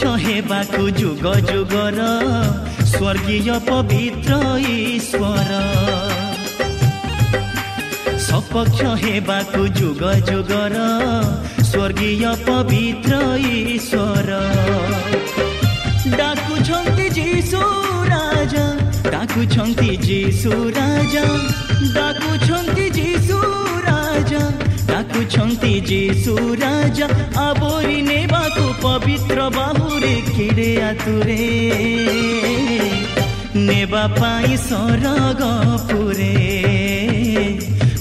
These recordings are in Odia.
ସପକ୍ଷ ହେବାକୁ ଯୁଗ ଯୁଗର ସ୍ୱର୍ଗୀୟ ପବିତ୍ର ଈଶ୍ୱର। ସପକ୍ଷ ହେବାକୁ ଯୁଗ ଯୁଗର ସ୍ୱର୍ଗୀୟ ପବିତ୍ର ଈଶ୍ୱର। ଡାକୁଛନ୍ତି ଯୀଶୁ ରାଜା ଡାକୁଛନ୍ତି ଯୀଶୁ ରାଜା ଡାକୁଛନ୍ତି ଯୀଶୁ ରାଜା। ଡାକୁଛନ୍ତି ଯୀଶୁ ରାଜା ଆବୋରି ନେବାକୁ ପବିତ୍ର ବାହୁରେ କେଡ଼େ ଆତୁରେ ନେବା ପାଇଁ ସରଗ ପୁରେ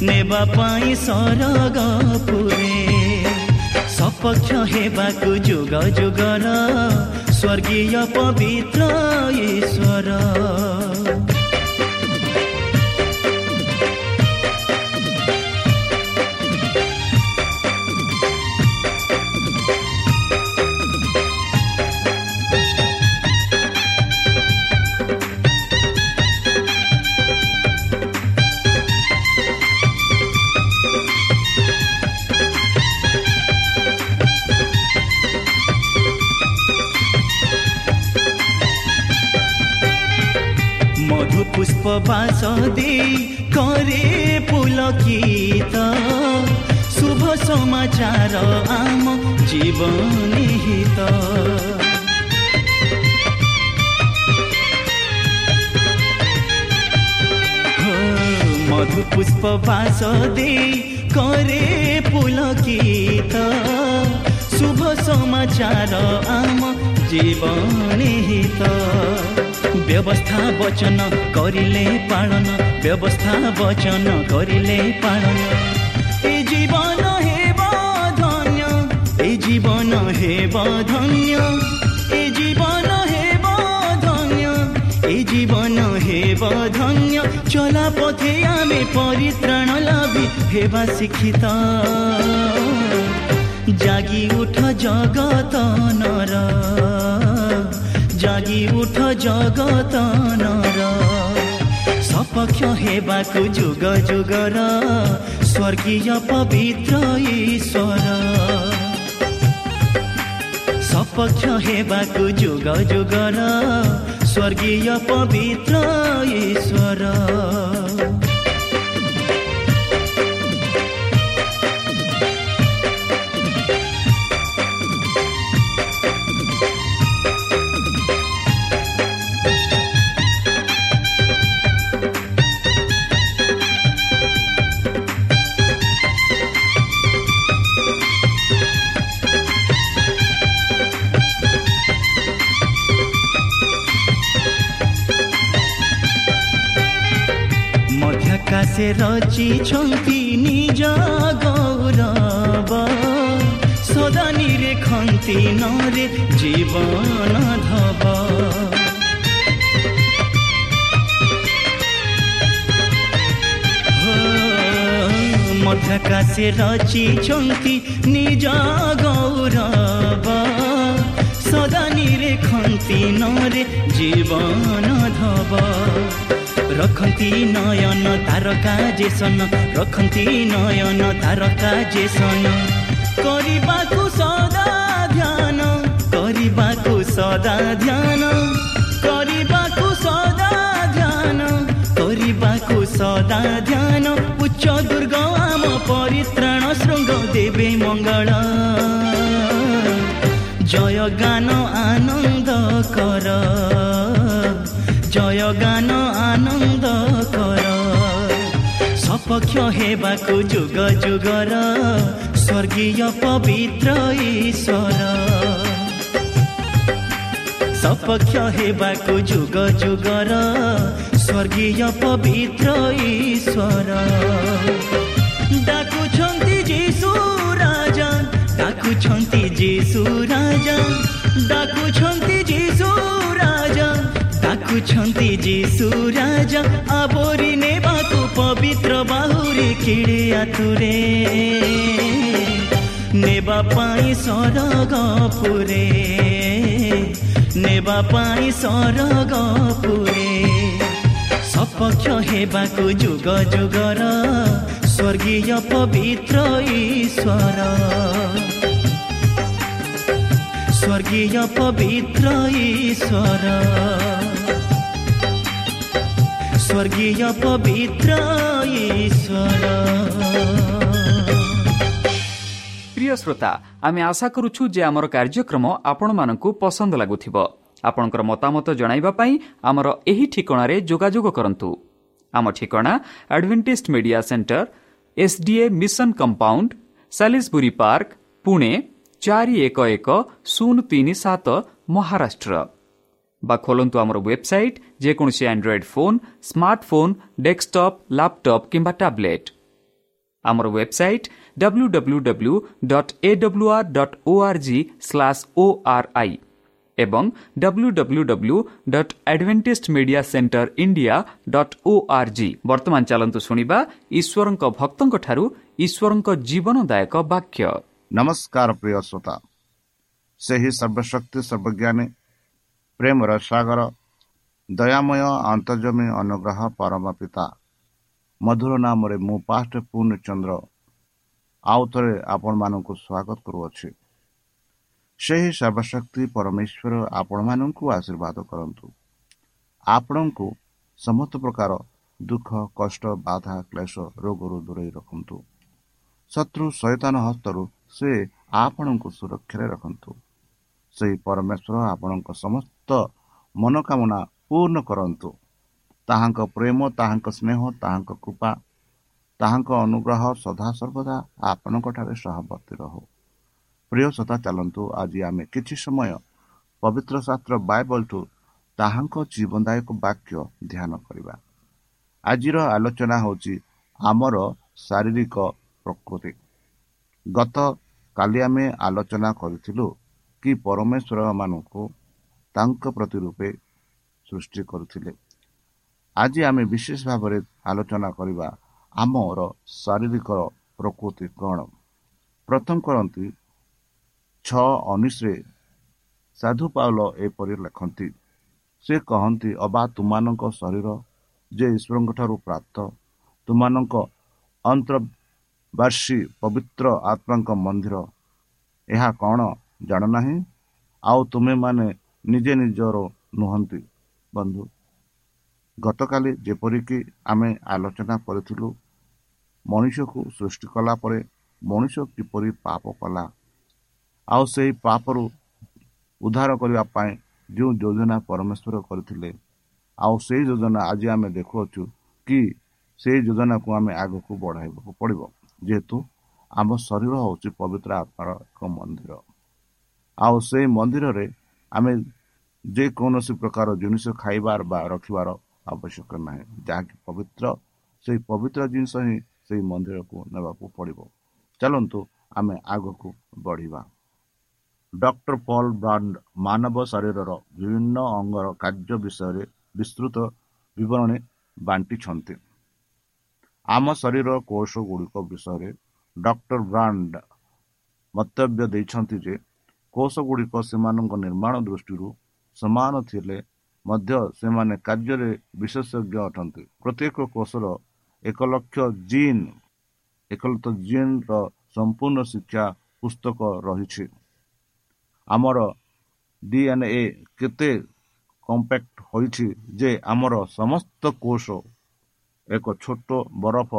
ନେବା ପାଇଁ ସରଗ ପୁରେ ସପକ୍ଷ ହେବାକୁ ଯୁଗ ଯୁଗର ସ୍ୱର୍ଗୀୟ ପବିତ୍ର ଈଶ୍ୱର सधैँ गरे त शुभ समाचार आम जीवन हित। मधु पुष्प बासदे करे पुलकित। शुभ समाचार आम जीवन हित। ବ୍ୟବସ୍ଥା ବଚନ କରିଲେ ପାଳନ ବ୍ୟବସ୍ଥା ବଚନ କରିଲେ ପାଳନ ଏ ଜୀବନ ହେବ ଧନ୍ୟ ଏ ଜୀବନ ହେବ ଧନ୍ୟ ଏ ଜୀବନ ହେବ ଧନ୍ୟ ଏ ଜୀବନ ହେବ ଧନ୍ୟ ଚଲା ପଥେ ଆମେ ପରିତ୍ରାଣ ଲାଭି ହେବା ଶିକ୍ଷିତ ଜାଗି ଉଠ ଜଗତ ନର ଜାଗି ଉଠ ଜଗତ ନର ସପକ୍ଷ ହେବାକୁ ଯୁଗ ଯୁଗର ସ୍ୱର୍ଗୀୟ ପବିତ୍ର ଈଶ୍ୱର ସପକ୍ଷ ହେବାକୁ ଯୁଗ ଯୁଗର ସ୍ୱର୍ଗୀୟ ପବିତ୍ର ଈଶ୍ୱର ମଧ୍ୟାକାଶେ ରଚିଛନ୍ତି ନିଜ ଗୌରବ ସଦା ନିରେ ରେଖନ୍ତି ନରେ ଜୀବନ ଧବ ମଧ୍ୟାକାଶେ ରଚିଛନ୍ତି ନିଜ ଗୌରବ ସଦା ନିରେଖନ୍ତି ନରେ ଜୀବନ ଧବ ରଖନ୍ତି ନୟନ ତାରକା ଯେସନ ରଖନ୍ତି ନୟନ ତାରକା ଯେସନ କରିବାକୁ ସଦା ଧ୍ୟାନ କରିବାକୁ ସଦା ଧ୍ୟାନ। କରିବାକୁ ସଦା ଧ୍ୟାନ କରିବାକୁ ସଦା ଧ୍ୟାନ। ଉଚ୍ଚ ଦୁର୍ଗ ଆମ ପରିତ୍ରାଣ ଶୃଙ୍ଗ ଦେବେ ମଙ୍ଗଳ। ଜୟ ଗାନ ଆନନ୍ଦ କର ଜୟ ଗାନ ସପକ୍ଷ ହେବାକୁ ଯୁଗ ଯୁଗର ସ୍ୱର୍ଗୀୟ ପବିତ୍ର ଈଶ୍ୱର ସପକ୍ଷ ହେବାକୁ ଯୁଗ ଯୁଗର ସ୍ୱର୍ଗୀୟ ପବିତ୍ର ଈଶ୍ୱର ଡାକୁଛନ୍ତି ଯୀଶୁ ରାଜା ଡାକୁଛନ୍ତି ଯୀଶୁ ରାଜା ଡାକୁଛନ୍ତି ଯୀଶୁ ରାଜା ଡାକୁଛନ୍ତି ଯୀଶୁ ରାଜା ଆବରି ନେବାକୁ बाहुरी किडिया तुरे नेबा पाई सरग पुरे। नेबा पाई सरग पुरे। सपक्ष हेबाको जुग जुगर। स्वर्गीय पवित्र ईश्वर। स्वर्गीय पवित्र ईश्वर। स्वर्गीय पवित्र प्रिय श्रोता आमी आशा करूछु जे हमर कार्यक्रम आपण मानको पसंद लागुथिबो आपणकर मतामत जणाइबा पई हमर एही ठिकणारे जोगाजोग करंतु आम ठिकणा Adventist Media Centre SDA mission compound Salisbury Park Pune 411037 Maharashtra বা খোলন্তু আমাৰ ৱেবছাইট যিকোনো Android phone smartphone desktop laptop কিম্বা টেবলেট আমাৰ website W W W dot A W R dot O' R G slash O' R I এবং W W W dot Advantage Media Centre India dot O' R G বৰ্তমান চলন্তু শুণা ঈশ্বৰৰ ভক্তৰ ঈশ্বৰৰ জীৱনদায়ক বাক্য নমস্কাৰ প্ৰিয় শ্ৰোতা সেই সৰ্বশক্তি সৰ্বজ্ঞানী ପ୍ରେମର ସାଗର ଦୟାମୟ ଅନ୍ତର୍ଜମୀ ଅନୁଗ୍ରହ ପରମ ପିତା ମଧୁର ନାମରେ ମୁଁ ପାଷ୍ଟ ପୂର୍ଣ୍ଣଚନ୍ଦ୍ର ଆଉ ଥରେ ଆପଣମାନଙ୍କୁ ସ୍ୱାଗତ କରୁଅଛି। ସେହି ସର୍ବଶକ୍ତି ପରମେଶ୍ୱର ଆପଣମାନଙ୍କୁ ଆଶୀର୍ବାଦ କରନ୍ତୁ। ଆପଣଙ୍କୁ ସମସ୍ତ ପ୍ରକାର ଦୁଃଖ କଷ୍ଟ ବାଧା କ୍ଲେଶ ରୋଗରୁ ଦୂରେଇ ରଖନ୍ତୁ। ଶତ୍ରୁ ସୈତାନ ହସ୍ତରୁ ସେ ଆପଣଙ୍କୁ ସୁରକ୍ଷାରେ ରଖନ୍ତୁ। ସେହି ପରମେଶ୍ୱର ଆପଣଙ୍କ ସମସ୍ତ ମନୋକାମନା ପୂର୍ଣ୍ଣ କରନ୍ତୁ। ତାହାଙ୍କ ପ୍ରେମ ତାହାଙ୍କ ସ୍ନେହ ତାହାଙ୍କ କୃପା ତାହାଙ୍କ ଅନୁଗ୍ରହ ସଦାସର୍ବଦା ଆପଣଙ୍କଠାରେ ସହବର୍ତ୍ତୀ ରହୁ। ପ୍ରିୟ ସଦା ଚାଲନ୍ତୁ ଆଜି ଆମେ କିଛି ସମୟ ପବିତ୍ର ଶାସ୍ତ୍ର ବାଇବଲଠୁ ତାହାଙ୍କ ଜୀବନଦାୟକ ବାକ୍ୟ ଧ୍ୟାନ କରିବା। ଆଜିର ଆଲୋଚନା ହେଉଛି ଆମର ଶାରୀରିକ ପ୍ରକୃତି। ଗତ କାଲି ଆମେ ଆଲୋଚନା କରିଥିଲୁ କି ପରମେଶ୍ୱରମାନଙ୍କୁ ତାଙ୍କ ପ୍ରତି ରୂପେ ସୃଷ୍ଟି କରୁଥିଲେ। ଆଜି ଆମେ ବିଶେଷ ଭାବରେ ଆଲୋଚନା କରିବା ଆମର ଶାରୀରିକ ପ୍ରକୃତି କ'ଣ। ପ୍ରଥମ କରନ୍ତି ଛଅ ଅନିଶରେ ସାଧୁ ପାଉଲ ଏପରି ଲେଖନ୍ତି ସେ କହନ୍ତି ଅବା ତୁମାନଙ୍କ ଶରୀର ଯେ ଈଶ୍ୱରଙ୍କଠାରୁ ପ୍ରାପ୍ତ ତୁମାନଙ୍କ ଅନ୍ତର୍ବାସୀ ପବିତ୍ର ଆତ୍ମାଙ୍କ ମନ୍ଦିର ଏହା କ'ଣ ଜାଣୁନାହିଁ ଆଉ ତୁମେମାନେ ନିଜେ ନିଜର ନୁହନ୍ତି ବନ୍ଧୁ ଗତକାଲି ଯେପରିକି ଆମେ ଆଲୋଚନା କରିଥିଲୁ ମଣିଷକୁ ସୃଷ୍ଟି କଲା ପରେ ମଣିଷ କିପରି ପାପ କଲା ଆଉ ସେହି ପାପରୁ ଉଦ୍ଧାର କରିବା ପାଇଁ ଯେଉଁ ଯୋଜନା ପରମେଶ୍ୱର କରିଥିଲେ ଆଉ ସେହି ଯୋଜନା ଆଜି ଆମେ ଦେଖୁଅଛୁ କି ସେହି ଯୋଜନାକୁ ଆମେ ଆଗକୁ ବଢ଼ାଇବାକୁ ପଡ଼ିବ ଯେହେତୁ ଆମ ଶରୀର ହେଉଛି ପବିତ୍ର ଆତ୍ମାର ଏକ ମନ୍ଦିର। ଆଉ ସେହି ମନ୍ଦିରରେ ଆମେ ଯେକୌଣସି ପ୍ରକାର ଜିନିଷ ଖାଇବାର ବା ରଖିବାର ଆବଶ୍ୟକ ନାହିଁ। ଯାହାକି ପବିତ୍ର ସେହି ପବିତ୍ର ଜିନିଷ ହିଁ ସେହି ମନ୍ଦିରକୁ ନେବାକୁ ପଡ଼ିବ। ଚାଲନ୍ତୁ ଆମେ ଆଗକୁ ବଢ଼ିବା। ଡକ୍ଟର ପଲ୍ ବ୍ରାଣ୍ଡ ମାନବ ଶରୀରର ବିଭିନ୍ନ ଅଙ୍ଗର କାର୍ଯ୍ୟ ବିଷୟରେ ବିସ୍ତୃତ ବିବରଣୀ ବାଣ୍ଟିଛନ୍ତି। ଆମ ଶରୀର କୋଷ ଗୁଡ଼ିକ ବିଷୟରେ ଡକ୍ଟର ବ୍ରାଣ୍ଡ ମନ୍ତବ୍ୟ ଦେଇଛନ୍ତି ଯେ କୋଷ ଗୁଡ଼ିକ ସେମାନଙ୍କ ନିର୍ମାଣ ଦୃଷ୍ଟିରୁ ସମାନ ଥିଲେ ମଧ୍ୟ ସେମାନେ କାର୍ଯ୍ୟରେ ବିଶେଷଜ୍ଞ ଅଟନ୍ତି। ପ୍ରତ୍ୟେକ କୋଷର ଏକ ଲକ୍ଷ ଜିନ୍ ଏକ ଲକ୍ଷ ଜିନ୍ର ସମ୍ପୂର୍ଣ୍ଣ ଶିକ୍ଷା ପୁସ୍ତକ ରହିଛି। ଆମର ଡି ଏନ୍ ଏ କେତେ କମ୍ପାକ୍ଟ ହୋଇଛି ଯେ ଆମର ସମସ୍ତ କୋଷ ଏକ ଛୋଟ ବରଫ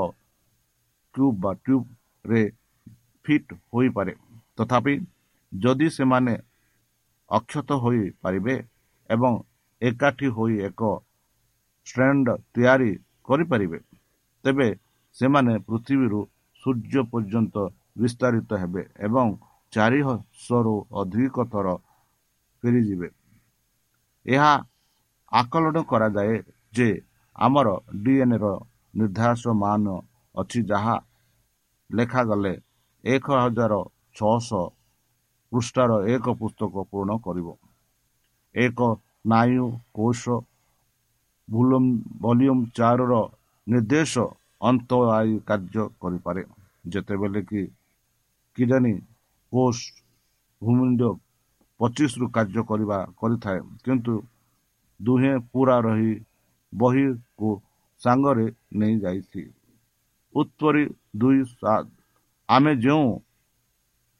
କ୍ୟୁବ୍ ବା ଟ୍ୟୁବ୍ରେ ଫିଟ୍ ହୋଇପାରେ। ତଥାପି ଯଦି ସେମାନେ ଅକ୍ଷତ ହୋଇପାରିବେ ଏବଂ ଏକାଠି ହୋଇ ଏକ ଷ୍ଟ୍ରେଣ୍ଡ ତିଆରି କରିପାରିବେ ତେବେ ସେମାନେ ପୃଥିବୀରୁ ସୂର୍ଯ୍ୟ ପର୍ଯ୍ୟନ୍ତ ବିସ୍ତାରିତ ହେବେ ଏବଂ ଚାରିଶହରୁ ଅଧିକ ଥର ଫେରିଯିବେ। ଏହା ଆକଳନ କରାଯାଏ ଯେ ଆମର ଡିଏନ୍ଏର ନିର୍ଦ୍ଧାସ ମାନ ଅଛି ଯାହା ଲେଖାଗଲେ ଏକ ହଜାର ଛଅଶହ ପୃଷ୍ଠାର ଏକ ପୁସ୍ତକ ପୂରଣ କରିବ। ଏକ ସ୍ନାୟୁ କୋଷ ଭଲ୍ୟୁମ୍ ଚାରିର ନିର୍ଦ୍ଦେଶ ଅନ୍ତ ଆଇ କାର୍ଯ୍ୟ କରିପାରେ। ଯେତେବେଳେ କି କିଡ଼ନୀ କୋଷ ଭୂମଣ୍ଡ ପଚିଶରୁ କାର୍ଯ୍ୟ କରିବା କରିଥାଏ କିନ୍ତୁ ଦୁହେଁ ପୁରା ରହି ବହିକୁ ସାଙ୍ଗରେ ନେଇଯାଇଛି ଉତ୍ପରି ଦୁଇ ସାତ ଆମେ ଯେଉଁ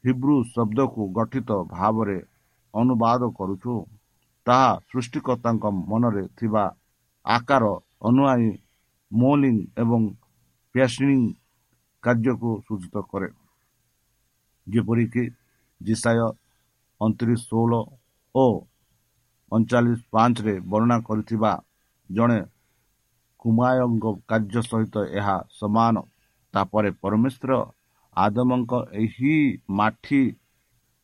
ହିବ୍ରୁ ଶବ୍ଦକୁ ଗଠିତ ଭାବରେ ଅନୁବାଦ କରୁଛୁ ତାହା ସୃଷ୍ଟିକର୍ତ୍ତାଙ୍କ ମନରେ ଥିବା ଆକାର ଅନୁଆୟୀ ମୋଲିଂ ଏବଂ ପ୍ୟାସନିଂ କାର୍ଯ୍ୟକୁ ସୂଚିତ କରେ। ଯେପରିକି ଜିସାୟ ଅଣତିରିଶ ଷୋହଳ ଓ ଅଣଚାଳିଶ ପାଞ୍ଚରେ ବର୍ଣ୍ଣନା କରିଥିବା ଜଣେ କୁମାୟଙ୍କ କାର୍ଯ୍ୟ ସହିତ ଏହା ସମାନ ତାପରେ ପରମେଶ୍ୱର ଆଦମଙ୍କ ଏହି ମାଠି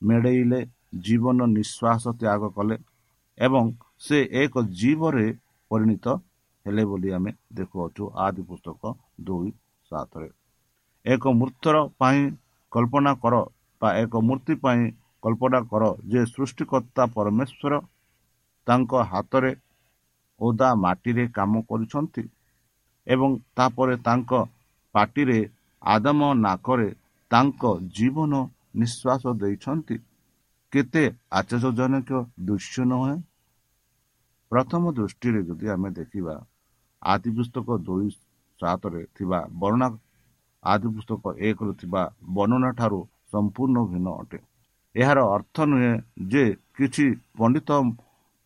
ମେଡ଼େଇଲେ ଜୀବନ ନିଶ୍ୱାସ ତ୍ୟାଗ କଲେ ଏବଂ ସେ ଏକ ଜୀବରେ ପରିଣତ ହେଲେ ବୋଲି ଆମେ ଦେଖୁଅଛୁ ଆଦି ପୁସ୍ତକ ଦୁଇ ସାତରେ। ଏକ ମୂର୍ତ୍ତର ପାଇଁ କଳ୍ପନା କର ବା ଏକ ମୂର୍ତ୍ତି ପାଇଁ କଳ୍ପନା କର ଯେ ସୃଷ୍ଟିକର୍ତ୍ତା ପରମେଶ୍ୱର ତାଙ୍କ ହାତରେ ଓଦା ମାଟିରେ କାମ କରୁଛନ୍ତି ଏବଂ ତାପରେ ତାଙ୍କ ପାଟିରେ ଆଦମ ନାକରେ ତାଙ୍କ ଜୀବନ ନିଶ୍ୱାସ ଦେଇଛନ୍ତି। କେତେ ଆଶ୍ଚର୍ଯ୍ୟଜନକ ଦୃଶ୍ୟ ନୁହେଁ? ପ୍ରଥମ ଦୃଷ୍ଟିରେ ଯଦି ଆମେ ଦେଖିବା ଆଦି ପୁସ୍ତକ ଦୁଇ ସାତରେ ଥିବା ବର୍ଣ୍ଣନା ଆଦି ପୁସ୍ତକ ଏକରେ ଥିବା ବର୍ଣ୍ଣନା ଠାରୁ ସମ୍ପୂର୍ଣ୍ଣ ଭିନ୍ନ ଅଟେ। ଏହାର ଅର୍ଥ ନୁହେଁ ଯେ କିଛି ପଣ୍ଡିତ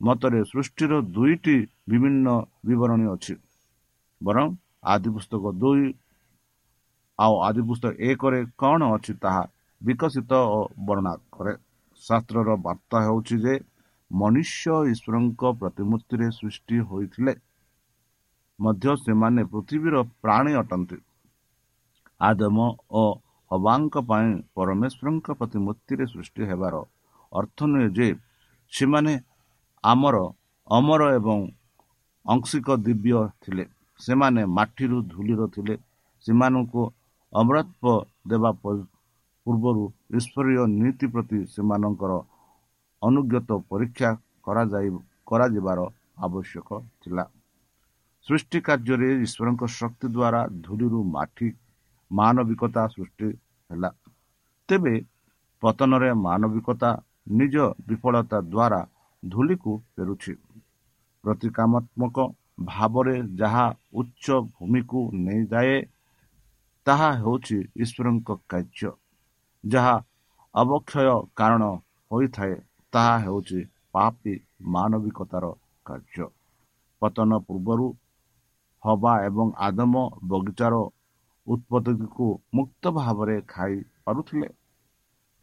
ମତରେ ସୃଷ୍ଟିର ଦୁଇଟି ବିଭିନ୍ନ ବିବରଣୀ ଅଛି ବରଂ ଆଦି ପୁସ୍ତକ ଦୁଇ ଆଉ ଆଦି ପୁସ୍ତକ ଏକରେ କ'ଣ ଅଛି ତାହା ବିକଶିତ ଓ ବର୍ଣ୍ଣନା କରେ। ଶାସ୍ତ୍ରର ବାର୍ତ୍ତା ହେଉଛି ଯେ ମନୁଷ୍ୟ ଈଶ୍ୱରଙ୍କ ପ୍ରତିମୂର୍ତ୍ତିରେ ସୃଷ୍ଟି ହୋଇଥିଲେ। ମଧ୍ୟ ସେମାନେ ପୃଥିବୀର ପ୍ରାଣୀ ଅଟନ୍ତି। ଆଦମ ଓ ହବାଙ୍କ ପାଇଁ ପରମେଶ୍ୱରଙ୍କ ପ୍ରତିମୂର୍ତ୍ତିରେ ସୃଷ୍ଟି ହେବାର ଅର୍ଥ ନୁହେଁ ଯେ ସେମାନେ ଆମର ଅମର ଏବଂ ଅଂଶିକ ଦିବ୍ୟ ଥିଲେ। ସେମାନେ ମାଟିରୁ ଧୂଳିର ଥିଲେ। ସେମାନଙ୍କୁ ଅମରତ୍ଵ ଦେବା ପୂର୍ବରୁ ଈଶ୍ୱରୀୟ ନୀତି ପ୍ରତି ସେମାନଙ୍କର ଅନୁଜ୍ଞତ ପରୀକ୍ଷା କରାଯାଇ କରାଯିବାର ଆବଶ୍ୟକ ଥିଲା। ସୃଷ୍ଟି କାର୍ଯ୍ୟରେ ଈଶ୍ୱରଙ୍କ ଶକ୍ତି ଦ୍ୱାରା ଧୂଳିରୁ ମାଠି ମାନବିକତା ସୃଷ୍ଟି ହେଲା। ତେବେ ପତନରେ ମାନବିକତା ନିଜ ବିଫଳତା ଦ୍ୱାରା ଧୂଳିକୁ ଫେରୁଛି। ପ୍ରତିକାମାତ୍ମକ ଭାବରେ ଯାହା ଉଚ୍ଚ ଭୂମିକୁ ନେଇଯାଏ ତାହା ହେଉଛି ଈଶ୍ୱରଙ୍କ କାର୍ଯ୍ୟ। ଯାହା ଅବକ୍ଷୟ କାରଣ ହୋଇଥାଏ ତାହା ହେଉଛି ପାପି ମାନବିକତାର କାର୍ଯ୍ୟ। ପତନ ପୂର୍ବରୁ ହବା ଏବଂ ଆଦମ ବଗିଚାର ଉତ୍ପତ୍ତିକୁ ମୁକ୍ତ ଭାବରେ ଖାଇ ପାରୁଥିଲେ।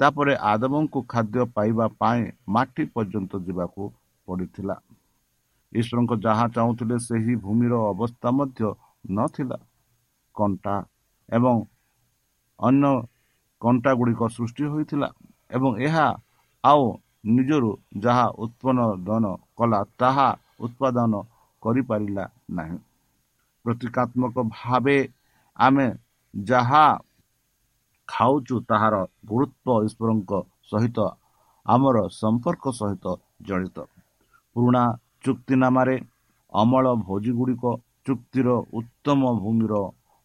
ତାପରେ ଆଦମଙ୍କୁ ଖାଦ୍ୟ ପାଇବା ପାଇଁ ମାଟି ପର୍ଯ୍ୟନ୍ତ ଯିବାକୁ ପଡ଼ିଥିଲା। ଈଶ୍ୱରଙ୍କ ଯାହା ଚାହୁଁଥିଲେ ସେହି ଭୂମିର ଅବସ୍ଥା ମଧ୍ୟ ନଥିଲା। କଣ୍ଟା ଏବଂ ଅନ୍ୟ କଣ୍ଟା ଗୁଡ଼ିକ ସୃଷ୍ଟି ହୋଇଥିଲା ଏବଂ ଏହା ଆଉ ନିଜରୁ ଯାହା ଉତ୍ପାଦନ କଲା ତାହା ଉତ୍ପାଦନ କରିପାରିଲା ନାହିଁ। ପ୍ରତୀକାତ୍ମକ ଭାବେ ଆମେ ଯାହା ଖାଉଛୁ ତାହାର ଗୁରୁତ୍ୱ ଈଶ୍ୱରଙ୍କ ସହିତ ଆମର ସମ୍ପର୍କ ସହିତ ଜଡ଼ିତ। ପୁରୁଣା ଚୁକ୍ତିନାମାରେ ଅମଳ ଭୋଜିଗୁଡ଼ିକ ଚୁକ୍ତିର ଉତ୍ତମ ଭୂମିର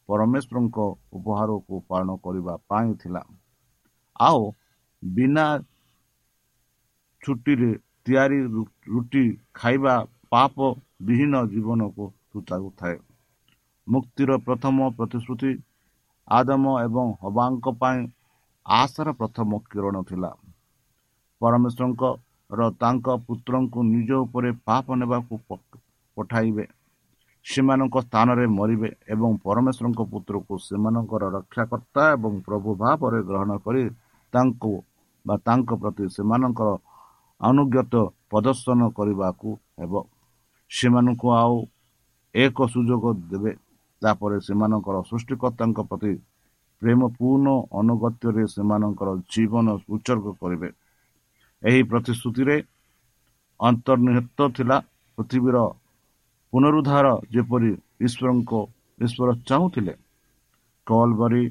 ପରମେଶ୍ୱରଙ୍କ ଉପହାରକୁ ପାଳନ କରିବା ପାଇଁ ଥିଲା। ଆଉ ବିନା ଛୁଟିରେ ତିଆରି ରୁଟି ଖାଇବା ପାପ ବିହୀନ ଜୀବନକୁ ସୂଚାଉଥାଏ ମୁକ୍ତିର ପ୍ରଥମ ପ୍ରତିଶ୍ରୁତି ଆଦମ ଏବଂ ହବାଙ୍କ ପାଇଁ ଆଶାର ପ୍ରଥମ କିରଣ ଥିଲା। ପରମେଶ୍ୱରଙ୍କର ତାଙ୍କ ପୁତ୍ରଙ୍କୁ ନିଜ ଉପରେ ପାପ ନେବାକୁ ପଠାଇବେ। ସେମାନଙ୍କ ସ୍ଥାନରେ ମରିବେ ଏବଂ ପରମେଶ୍ୱରଙ୍କ ପୁତ୍ରକୁ ସେମାନଙ୍କର ରକ୍ଷାକର୍ତ୍ତା ଏବଂ ପ୍ରଭୁ ଭାବରେ ଗ୍ରହଣ କରି ତାଙ୍କୁ ବା ତାଙ୍କ ପ୍ରତି ସେମାନଙ୍କର ଅନୁଜ୍ଞତ ପ୍ରଦର୍ଶନ କରିବାକୁ ହେବ। ସେମାନଙ୍କୁ ଆଉ ଏକ ସୁଯୋଗ ଦେବେ ତାପରେ ସେମାନଙ୍କର ସୃଷ୍ଟିକର୍ତ୍ତାଙ୍କ ପ୍ରତି ପ୍ରେମପୂର୍ଣ୍ଣ ଅନୁଗତ୍ୟରେ ସେମାନଙ୍କର ଜୀବନ ଉତ୍ସର୍ଗ କରିବେ। ଏହି ପ୍ରତିଶ୍ରୁତିରେ ଅନ୍ତର୍ନିହିତ ଥିଲା ପୃଥିବୀର ପୁନରୁଦ୍ଧାର ଯେପରି ଈଶ୍ୱରଙ୍କ ଈଶ୍ୱର ଚାହୁଁଥିଲେ କଲବରୀ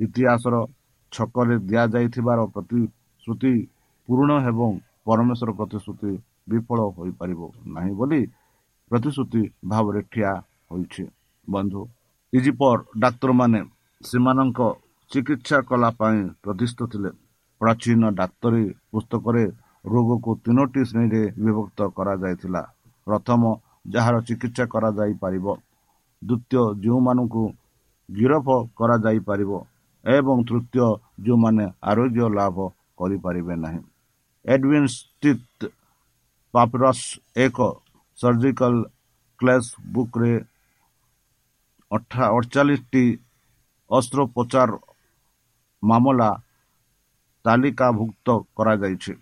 ଇତିହାସର ଛକରେ ଦିଆଯାଇଥିବାର ପ୍ରତିଶ୍ରୁତି ପୂରଣ ଏବଂ ପରମେଶ୍ୱର ପ୍ରତିଶ୍ରୁତି ବିଫଳ ହୋଇପାରିବ ନାହିଁ ବୋଲି ପ୍ରତିଶ୍ରୁତି ଭାବରେ ଠିଆ ହୋଇଛି। ବନ୍ଧୁ ଇଜିପର ଡାକ୍ତରମାନେ ସେମାନଙ୍କ ଚିକିତ୍ସା କଲା ପାଇଁ ପ୍ରତିଷ୍ଠ ଥିଲେ। ପ୍ରାଚୀନ ଡାକ୍ତରୀ ପୁସ୍ତକରେ ରୋଗକୁ ତିନୋଟି ଶ୍ରେଣୀରେ ବିଭକ୍ତ କରାଯାଇଥିଲା। ପ୍ରଥମ ଯାହାର ଚିକିତ୍ସା କରାଯାଇପାରିବ ଦ୍ୱିତୀୟ ଯେଉଁମାନଙ୍କୁ ଗିରଫ କରାଯାଇପାରିବ ଏବଂ ତୃତୀୟ ଯେଉଁମାନେ ଆରୋଗ୍ୟ ଲାଭ କରିପାରିବେ ନାହିଁ। ଏଡୱିନ୍ ସ୍ଥିତ ପାପରସ୍ ଏକ ସର୍ଜିକାଲ କ୍ଲେସ୍ ବୁକ୍ରେ ଅଠଚାଳିଶଟି ଅସ୍ତ୍ରୋପଚାର ମାମଲା ତାଲିକାଭୁକ୍ତ କରାଯାଇଛି।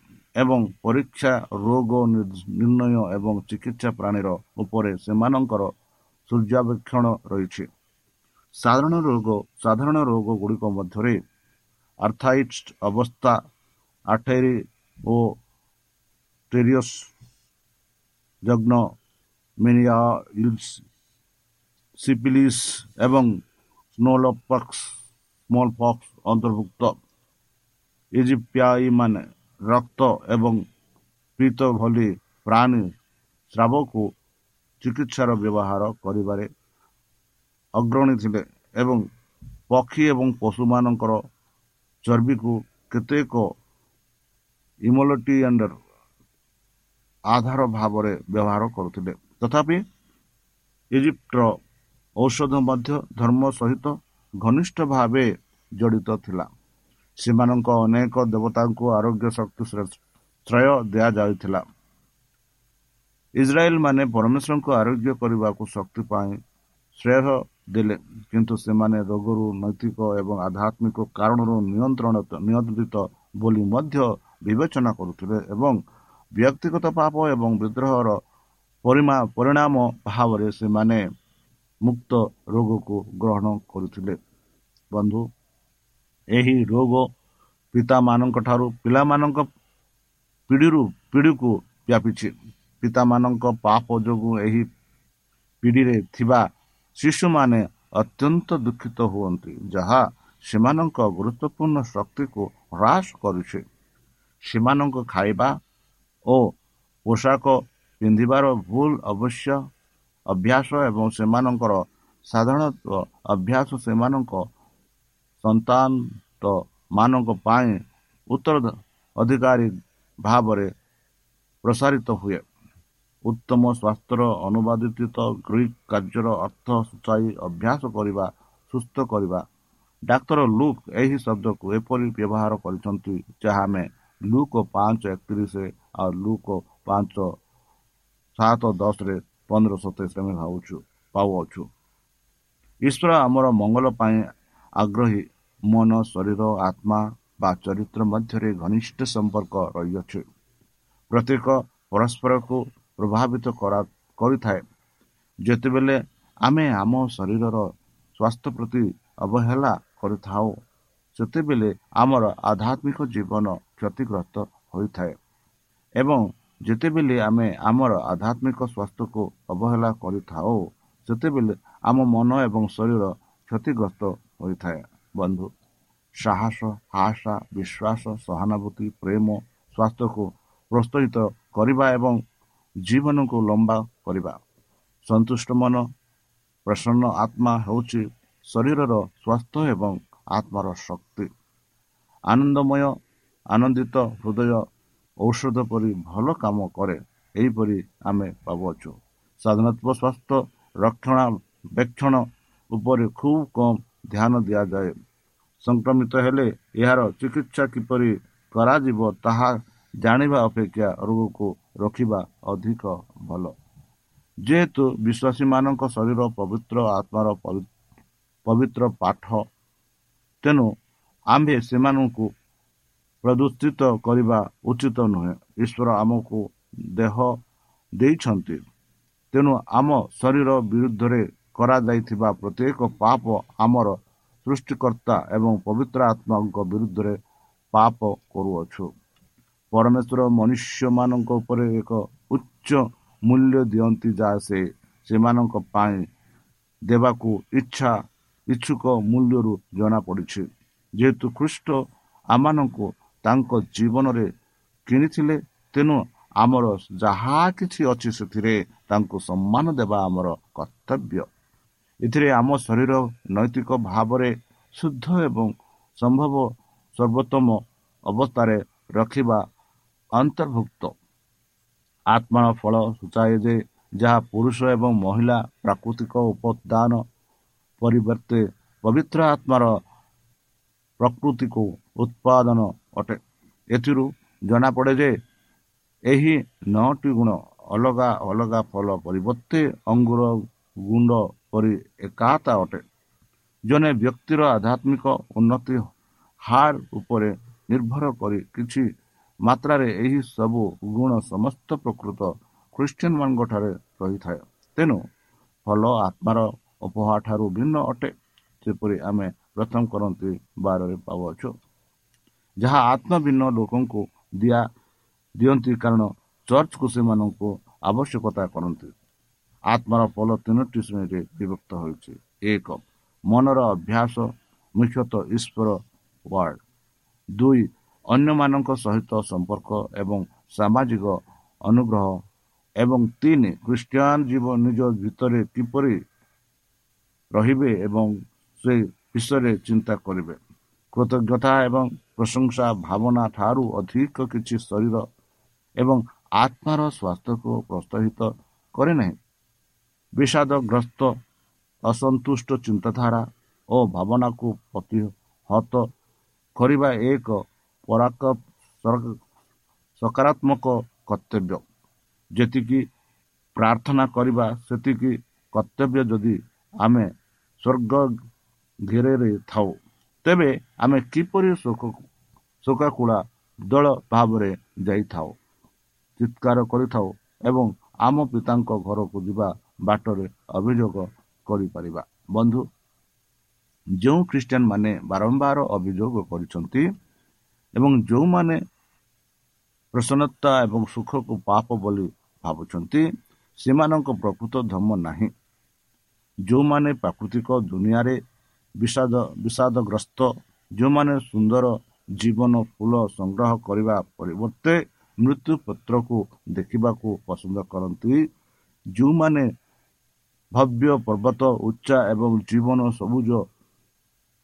ଏବଂ ପରୀକ୍ଷା ରୋଗ ନିର୍ଣ୍ଣୟ ଏବଂ ଚିକିତ୍ସା ପ୍ରାଣୀର ଉପରେ ସେମାନଙ୍କର ସୂର୍ଯ୍ୟାବେକ୍ଷଣ ରହିଛି। ସାଧାରଣ ରୋଗ ସାଧାରଣ ରୋଗ ଗୁଡ଼ିକ ମଧ୍ୟରେ ଆର୍ଥାଇଟ୍ସ ଅବସ୍ଥା ଆଠେରି ଓ ଟେରିୟସ୍ ଯଜ୍ଞ ମିନିଆ ସିପିଲିସ୍ ଏବଂ ସ୍ନୋଲପକ୍ସ ସ୍ମଲ୍ ପକ୍ସ ଅନ୍ତର୍ଭୁକ୍ତ। ଇଜିପ୍ସିଆଇମାନେ ରକ୍ତ ଏବଂ ପିତ ଭଳି ପ୍ରାଣୀ ସ୍ରାବକୁ ଚିକିତ୍ସାର ବ୍ୟବହାର କରିବାରେ ଅଗ୍ରଣୀ ଥିଲେ ଏବଂ ପକ୍ଷୀ ଏବଂ ପଶୁମାନଙ୍କର ଚର୍ବିକୁ କେତେକ ଇମୋଲଟିଆଣ୍ଡର ଆଧାର ଭାବରେ ବ୍ୟବହାର କରୁଥିଲେ। ତଥାପି ଇଜିପ୍ଟର ଔଷଧ ମଧ୍ୟ ଧର୍ମ ସହିତ ଘନିଷ୍ଠ ଭାବେ ଜଡ଼ିତ ଥିଲା। ସେମାନଙ୍କ ଅନେକ ଦେବତାଙ୍କୁ ଆରୋଗ୍ୟ ଶକ୍ତି ଶ୍ରେୟ ଦିଆଯାଇଥିଲା। ଇସ୍ରାଏଲ ମାନେ ପରମେଶ୍ୱରଙ୍କୁ ଆରୋଗ୍ୟ କରିବାକୁ ଶକ୍ତି ପାଇଁ ଶ୍ରେୟ ଦେଲେ କିନ୍ତୁ ସେମାନେ ରୋଗରୁ ନୈତିକ ଏବଂ ଆଧ୍ୟାତ୍ମିକ କାରଣରୁ ନିୟନ୍ତ୍ରଣ ନିୟନ୍ତ୍ରିତ ବୋଲି ମଧ୍ୟ ବିବେଚନା କରୁଥିଲେ ଏବଂ ବ୍ୟକ୍ତିଗତ ପାପ ଏବଂ ବିଦ୍ରୋହର ପରିଣାମ ଭାବରେ ସେମାନେ ମୁକ୍ତ ରୋଗକୁ ଗ୍ରହଣ କରୁଥିଲେ। ବନ୍ଧୁ ଏହି ରୋଗ ପିତାମାନଙ୍କଠାରୁ ପିଲାମାନଙ୍କ ପିଢ଼ିରୁ ପିଢ଼ିକୁ ବ୍ୟାପିଛି। ପିତାମାନଙ୍କ ପାପ ଯୋଗୁଁ ଏହି ପିଢ଼ିରେ ଥିବା ଶିଶୁମାନେ ଅତ୍ୟନ୍ତ ଦୁଃଖିତ ହୁଅନ୍ତି ଯାହା ସେମାନଙ୍କ ଗୁରୁତ୍ୱପୂର୍ଣ୍ଣ ଶକ୍ତିକୁ ହ୍ରାସ କରୁଛି। ସେମାନଙ୍କ ଖାଇବା ଓ ପୋଷାକ ପିନ୍ଧିବାର ଭୁଲ ଅବଶ୍ୟ ଅଭ୍ୟାସ ଏବଂ ସେମାନଙ୍କର ସାଧାରଣତଃ ଅଭ୍ୟାସ ସେମାନଙ୍କ ସନ୍ତାନ ମାନଙ୍କ ପାଇଁ ଉତ୍ତର ଅଧିକାରୀ ଭାବରେ ପ୍ରସାରିତ ହୁଏ। ଉତ୍ତମ ସ୍ୱାସ୍ଥ୍ୟର ଅନୁବାଦିତ ଗ୍ରୀକ୍ କାର୍ଯ୍ୟର ଅର୍ଥ ସୂଚାଇ ଅଭ୍ୟାସ କରିବା ସୁସ୍ଥ କରିବା। ଡାକ୍ତର ଲୁକ୍ ଏହି ଶବ୍ଦକୁ ଏପରି ବ୍ୟବହାର କରିଛନ୍ତି ଯାହା ଆମେ ଲୁକ୍ ପାଞ୍ଚ ଏକତିରିଶ ଆଉ ଲୁକ୍ ପାଞ୍ଚ ସାତ ଦଶରେ ପନ୍ଦର ସତେଇଶ ଆମେ ଭାବୁଛୁ ପାଉଅଛୁ। ଈଶ୍ୱର ଆମର ମଙ୍ଗଳ ପାଇଁ ଆଗ୍ରହୀ। ମନ ଶରୀର ଆତ୍ମା ବା ଚରିତ୍ର ମଧ୍ୟରେ ଘନିଷ୍ଠ ସମ୍ପର୍କ ରହିଅଛି। ପ୍ରତ୍ୟେକ ପରସ୍ପରକୁ ପ୍ରଭାବିତ କରିଥାଏ। ଯେତେବେଳେ ଆମେ ଆମ ଶରୀରର ସ୍ୱାସ୍ଥ୍ୟ ପ୍ରତି ଅବହେଳା କରିଥାଉ ସେତେବେଳେ ଆମର ଆଧ୍ୟାତ୍ମିକ ଜୀବନ କ୍ଷତିଗ୍ରସ୍ତ ହୋଇଥାଏ। ଏବଂ ଯେତେବେଳେ ଆମେ ଆମର ଆଧ୍ୟାତ୍ମିକ ସ୍ୱାସ୍ଥ୍ୟକୁ ଅବହେଳା କରିଥାଉ ସେତେବେଳେ ଆମ ମନ ଏବଂ ଶରୀର କ୍ଷତିଗ୍ରସ୍ତ ହୋଇଥାଏ ବନ୍ଧୁ ସାହସ ଆଶା ବିଶ୍ୱାସ ସହାନୁଭୂତି ପ୍ରେମ ସ୍ୱାସ୍ଥ୍ୟକୁ ପ୍ରୋତ୍ସାହିତ କରିବା ଏବଂ ଜୀବନକୁ ଲମ୍ବା କରିବା ସନ୍ତୁଷ୍ଟ ମନ ପ୍ରସନ୍ନ ଆତ୍ମା ହେଉଛି ଶରୀରର ସ୍ୱାସ୍ଥ୍ୟ ଏବଂ ଆତ୍ମାର ଶକ୍ତି। ଆନନ୍ଦମୟ ଆନନ୍ଦିତ ହୃଦୟ ଔଷଧ ପରି ଭଲ କାମ କରେ ଏହିପରି ଆମେ ପାଉଅଛୁ ସାଧାରଣତଃ ସ୍ୱାସ୍ଥ୍ୟ ରକ୍ଷଣାବେକ୍ଷଣ ଉପରେ ଖୁବ୍ କମ୍ ଧ୍ୟାନ ଦିଆଯାଏ। ସଂକ୍ରମିତ ହେଲେ ଏହାର ଚିକିତ୍ସା କିପରି କରାଯିବ ତାହା ଜାଣିବା ଅପେକ୍ଷା ରୋଗକୁ ରଖିବା ଅଧିକ ଭଲ। ଯେହେତୁ ବିଶ୍ୱାସୀମାନଙ୍କ ଶରୀର ପବିତ୍ର ଆତ୍ମାର ପବିତ୍ର ପାଠ ତେଣୁ ଆମ୍ଭେ ସେମାନଙ୍କୁ ପ୍ରଦୂଷିତ କରିବା ଉଚିତ ନୁହେଁ। ଈଶ୍ୱର ଆମକୁ ଦେହ ଦେଇଛନ୍ତି। ତେଣୁ ଆମ ଶରୀର ବିରୁଦ୍ଧରେ କରାଯାଇଥିବା ପ୍ରତ୍ୟେକ ପାପ ଆମର ସୃଷ୍ଟିକର୍ତ୍ତା ଏବଂ ପବିତ୍ର ଆତ୍ମାଙ୍କ ବିରୁଦ୍ଧରେ ପାପ କରୁଅଛୁ। ପରମେଶ୍ୱର ମନୁଷ୍ୟମାନଙ୍କ ଉପରେ ଏକ ଉଚ୍ଚ ମୂଲ୍ୟ ଦିଅନ୍ତି ଯାହା ସେ ସେମାନଙ୍କ ପାଇଁ ଦେବାକୁ ଇଚ୍ଛା ଇଚ୍ଛୁକ ମୂଲ୍ୟରୁ ଜଣାପଡ଼ିଛି। ଯେହେତୁ ଖ୍ରୀଷ୍ଟ ଆମମାନଙ୍କୁ ତାଙ୍କ ଜୀବନରେ କିଣିଥିଲେ ତେଣୁ ଆମର ଯାହା କିଛି ଅଛି ସେଥିରେ ତାଙ୍କୁ ସମ୍ମାନ ଦେବା ଆମର କର୍ତ୍ତବ୍ୟ। ଏଥିରେ ଆମ ଶରୀର ନୈତିକ ଭାବରେ ଶୁଦ୍ଧ ଏବଂ ସମ୍ଭବ ସର୍ବୋତ୍ତମ ଅବସ୍ଥାରେ ରଖିବା ଅନ୍ତର୍ଭୁକ୍ତ। ଆତ୍ମାର ଫଳ ସୂଚାଏ ଯେ ଯାହା ପୁରୁଷ ଏବଂ ମହିଳା ପ୍ରାକୃତିକ ଉପଦାନ ପରିବର୍ତ୍ତେ ପବିତ୍ର ଆତ୍ମାର ପ୍ରକୃତିକୁ ଉତ୍ପାଦନ ଅଟେ। ଏଥିରୁ ଜଣାପଡ଼େ ଯେ ଏହି ନଅଟି ଗୁଣ ଅଲଗା ଅଲଗା ଫଳ ପରିବର୍ତ୍ତେ ଅଙ୍ଗୁର ଗୁଣ୍ଡ ପରି ଏକାତା ଅଟେ। ଜଣେ ବ୍ୟକ୍ତିର ଆଧ୍ୟାତ୍ମିକ ଉନ୍ନତି ହାର ଉପରେ ନିର୍ଭର କରି କିଛି ମାତ୍ରାରେ ଏହି ସବୁ ଗୁଣ ସମସ୍ତ ପ୍ରକୃତ ଖ୍ରୀଷ୍ଟିଆନ ଠାରେ ରହିଥାଏ। ତେଣୁ ଫଲ ଆତ୍ମାର ଉପହାର ଠାରୁ ଭିନ୍ନ ଅଟେ। ସେପରି ଆମେ ପ୍ରଥମ କରନ୍ତି ବାରରେ ପାଉଅଛୁ। ଯାହା ଆତ୍ମଭିନ୍ନ ଲୋକଙ୍କୁ ଦିଆ ଦିଅନ୍ତି କାରଣ ଚର୍ଚ୍ଚକୁ ସେମାନଙ୍କୁ ଆବଶ୍ୟକତା କରନ୍ତି। ଆତ୍ମାର ପଲ ତିନୋଟି ଶ୍ରେଣୀରେ ବିଭକ୍ତ ହୋଇଛି। ଏକ ମନର ଅଭ୍ୟାସ ମୁଖ୍ୟତଃ ଈଶ୍ୱର ୱାର୍ଡ ଦୁଇ ଅନ୍ୟମାନଙ୍କ ସହିତ ସମ୍ପର୍କ ଏବଂ ସାମାଜିକ ଅନୁଗ୍ରହ। ଏବଂ ତିନି ଖ୍ରୀଷ୍ଟିଆନ ଜୀବ ନିଜ ଭିତରେ କିପରି ରହିବେ ଏବଂ ସେ ବିଷୟରେ ଚିନ୍ତା କରିବେ। କୃତଜ୍ଞତା ଏବଂ ପ୍ରଶଂସା ଭାବନା ଠାରୁ ଅଧିକ କିଛି ଶରୀର ଏବଂ ଆତ୍ମାର ସ୍ୱାସ୍ଥ୍ୟକୁ ପ୍ରୋତ୍ସାହିତ କରେ ନାହିଁ। ବିଷାଦଗ୍ରସ୍ତ ଅସନ୍ତୁଷ୍ଟ ଚିନ୍ତାଧାରା ଓ ଭାବନାକୁ ପ୍ରତିହତ କରିବା ଏକ ପରାକ ସକାରାତ୍ମକ କର୍ତ୍ତବ୍ୟ। ଯେତିକି ପ୍ରାର୍ଥନା କରିବା ସେତିକି କର୍ତ୍ତବ୍ୟ ଯଦି ଆମେ ସ୍ୱର୍ଗ ଘେରରେ ଥାଉ ତେବେ ଆମେ କିପରି ଶୋକାକୁଳା ଦଳ ଭାବରେ ଯାଇଥାଉ ଚିତ୍କାର କରିଥାଉ ଏବଂ ଆମ ପିତାଙ୍କ ଘରକୁ ଯିବା ବାଟରେ ଅଭିଯୋଗ କରିପାରିବା। ବନ୍ଧୁ ଯେଉଁ ଖ୍ରୀଷ୍ଟିଆନ ମାନେ ବାରମ୍ବାର ଅଭିଯୋଗ କରିଛନ୍ତି ଏବଂ ଯେଉଁମାନେ ପ୍ରସନ୍ନତା ଏବଂ ସୁଖକୁ ପାପ ବୋଲି ଭାବୁଛନ୍ତି ସେମାନଙ୍କ ପ୍ରକୃତ ଧର୍ମ ନାହିଁ। ଯେଉଁମାନେ ପ୍ରାକୃତିକ ଦୁନିଆରେ ବିଷାଦ ବିଷାଦଗ୍ରସ୍ତ ଯେଉଁମାନେ ସୁନ୍ଦର ଜୀବନ ଫୁଲ ସଂଗ୍ରହ କରିବା ପରିବର୍ତ୍ତେ ମୃତ୍ୟୁ ପତ୍ରକୁ ଦେଖିବାକୁ ପସନ୍ଦ କରନ୍ତି ଯେଉଁମାନେ ଭବ୍ୟ ପର୍ବତ ଉଚ୍ଚା ଏବଂ ଜୀବନ ସବୁଜ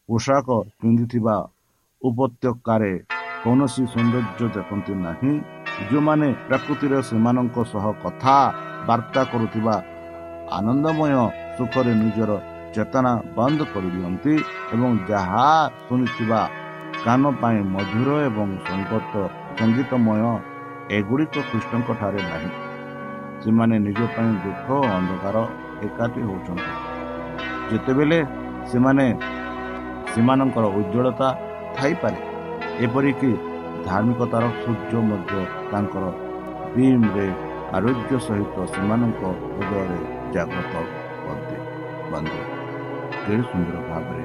ପୋଷାକ ପିନ୍ଧିଥିବା ଉପତ୍ୟକାରେ କୌଣସି ସୌନ୍ଦର୍ଯ୍ୟ ଦେଖନ୍ତି ନାହିଁ। ଯେଉଁମାନେ ପ୍ରକୃତିରେ ସେମାନଙ୍କ ସହ କଥାବାର୍ତ୍ତା କରୁଥିବା ଆନନ୍ଦମୟ ସୁଖରେ ନିଜର ଚେତନା ବନ୍ଦ କରିଦିଅନ୍ତି ଏବଂ ଯାହା ଶୁଣିଥିବା କାନ ପାଇଁ ମଧୁର ଏବଂ ସଙ୍ଗତ ସଙ୍ଗୀତମୟ ଏଗୁଡ଼ିକ କୃଷ୍ଣଙ୍କ ଠାରେ ନାହିଁ। ସେମାନେ ନିଜ ପାଇଁ ଦୁଃଖ ଅନ୍ଧକାର ଏକାଠି ହେଉଛନ୍ତି। ଯେତେବେଳେ ସେମାନେ ସେମାନଙ୍କର ଉଜ୍ଜଳତା ଥାଇପାରେ ଏପରିକି ଧାର୍ମିକତାର ସୂର୍ଯ୍ୟ ମଧ୍ୟ ତାଙ୍କର ବିମ୍ରେ ଆରୋଗ୍ୟ ସହିତ ସେମାନଙ୍କ ହୃଦୟରେ ଜାଗ୍ରତ କରନ୍ତି। ବନ୍ଧୁ କେଡ଼େ ସୁନ୍ଦର ଭାବରେ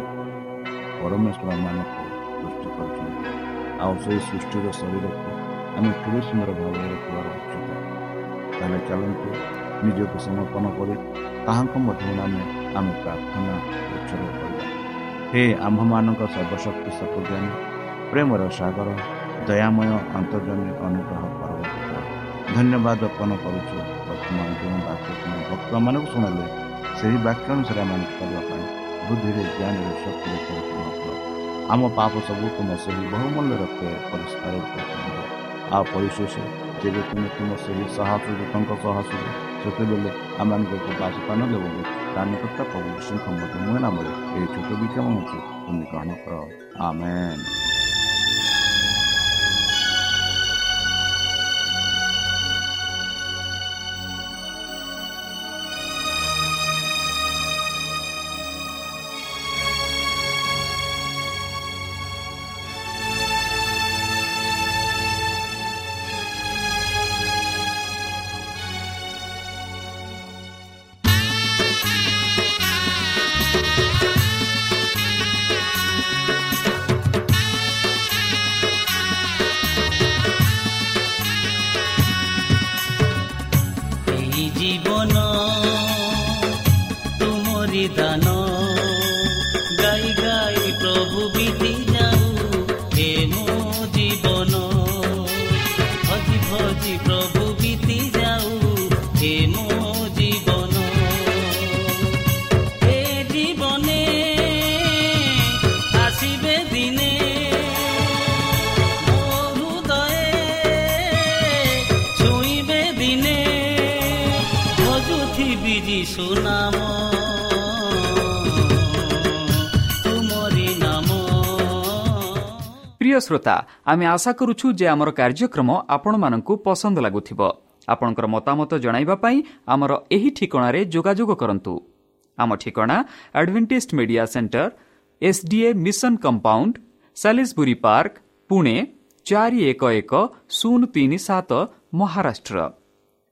ପରମେଶ୍ୱରମାନଙ୍କୁ ସୃଷ୍ଟି କରିଛନ୍ତି ଆଉ ସେହି ସୃଷ୍ଟିର ଶରୀରକୁ ଆମେ କେଡ଼େ ସୁନ୍ଦର ଭାବରେ ରଖିବାର ଉଚିତ ତାହେଲେ ଚାଲନ୍ତୁ ନିଜକୁ ସମର୍ପଣ କରି ତାହାଙ୍କ ମଧ୍ୟରୁ ଆମେ ଆମେ ପ୍ରାର୍ଥନା ଉତ୍ସର୍ଗ କରିବା ହେ ଆମ୍ଭମାନଙ୍କ ସର୍ବଶକ୍ତି ସତ୍ୟଜ୍ଞାନୀ ପ୍ରେମର ସାଗର ଦୟାମୟ ଅନ୍ତର୍ଜମୀ ଅନୁଗ୍ରହ ପରବର୍ତ୍ତୀ ଧନ୍ୟବାଦ ଅର୍ପଣ କରୁଛୁ ବର୍ତ୍ତମାନ ଯେଉଁ ବାକ୍ୟ ତୁମ ଭକ୍ତମାନଙ୍କୁ ଶୁଣିଲେ ସେହି ବାକ୍ୟ ଅନୁସାରେ ଆମେ କରିବା ପାଇଁ ବୁଦ୍ଧିରେ ଜ୍ଞାନରେ ଶକ୍ତିରେ ପରିପୂର୍ଣ୍ଣ କର। ଆମ ପାପ ସବୁ ତୁମ ସେହି ବହୁମୂଲ୍ୟ ରକ୍ତ ପରିଷ୍କାର ଆଉ ପରିଶେଷ ଯେବେ ତୁମେ ତୁମ ସେହି ସାହସଙ୍କ ସହ ଆସିବ ସେତେବେଳେ ଆମମାନଙ୍କୁ ଏକ ବାସସ୍ଥାନ ଦେବ ବୋଲି ପ୍ରାଣୀକର୍ତ୍ତା ପ୍ରଭୁ ଯୀଶୁଙ୍କ ମଧ୍ୟ ନାମରେ ଏହି ଛୋଟ ହେଉଛି ତୁମେ ଗ୍ରହଣ କର ଆମେନ୍ প্রিয় শ্রোতা আমি আশা করুছু যে আমার কার্যক্রম আপনার পসন্দ লাগুব আপনার মতামত পাই আমার এই ঠিকার যোগাযোগ করতু আম ঠিকনা advantage media sector SDA mission compound সাি park Pune চারি এক এক শূন্য তিন সাত Maharashtra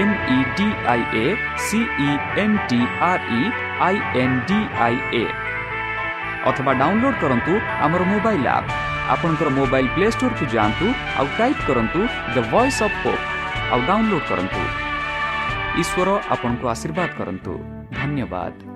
M E D I A C E N T R E I N D I A ଅଥବା ଡାଉନଲୋଡ୍ କରନ୍ତୁ ଆମର ମୋବାଇଲ୍ ଆପ୍ ଆପଣଙ୍କର ମୋବାଇଲ୍ ପ୍ଲେ ଷ୍ଟୋର୍କୁ ଯାଆନ୍ତୁ ଆଉ ଟାଇପ୍ କରନ୍ତୁ ଦ ଭଏସ୍ ଅଫ୍ ପୋପ୍ ଆଉ ଡାଉନଲୋଡ୍ କରନ୍ତୁ। ଈଶ୍ୱର ଆପଣଙ୍କୁ ଆଶୀର୍ବାଦ କରନ୍ତୁ। ଧନ୍ୟବାଦ।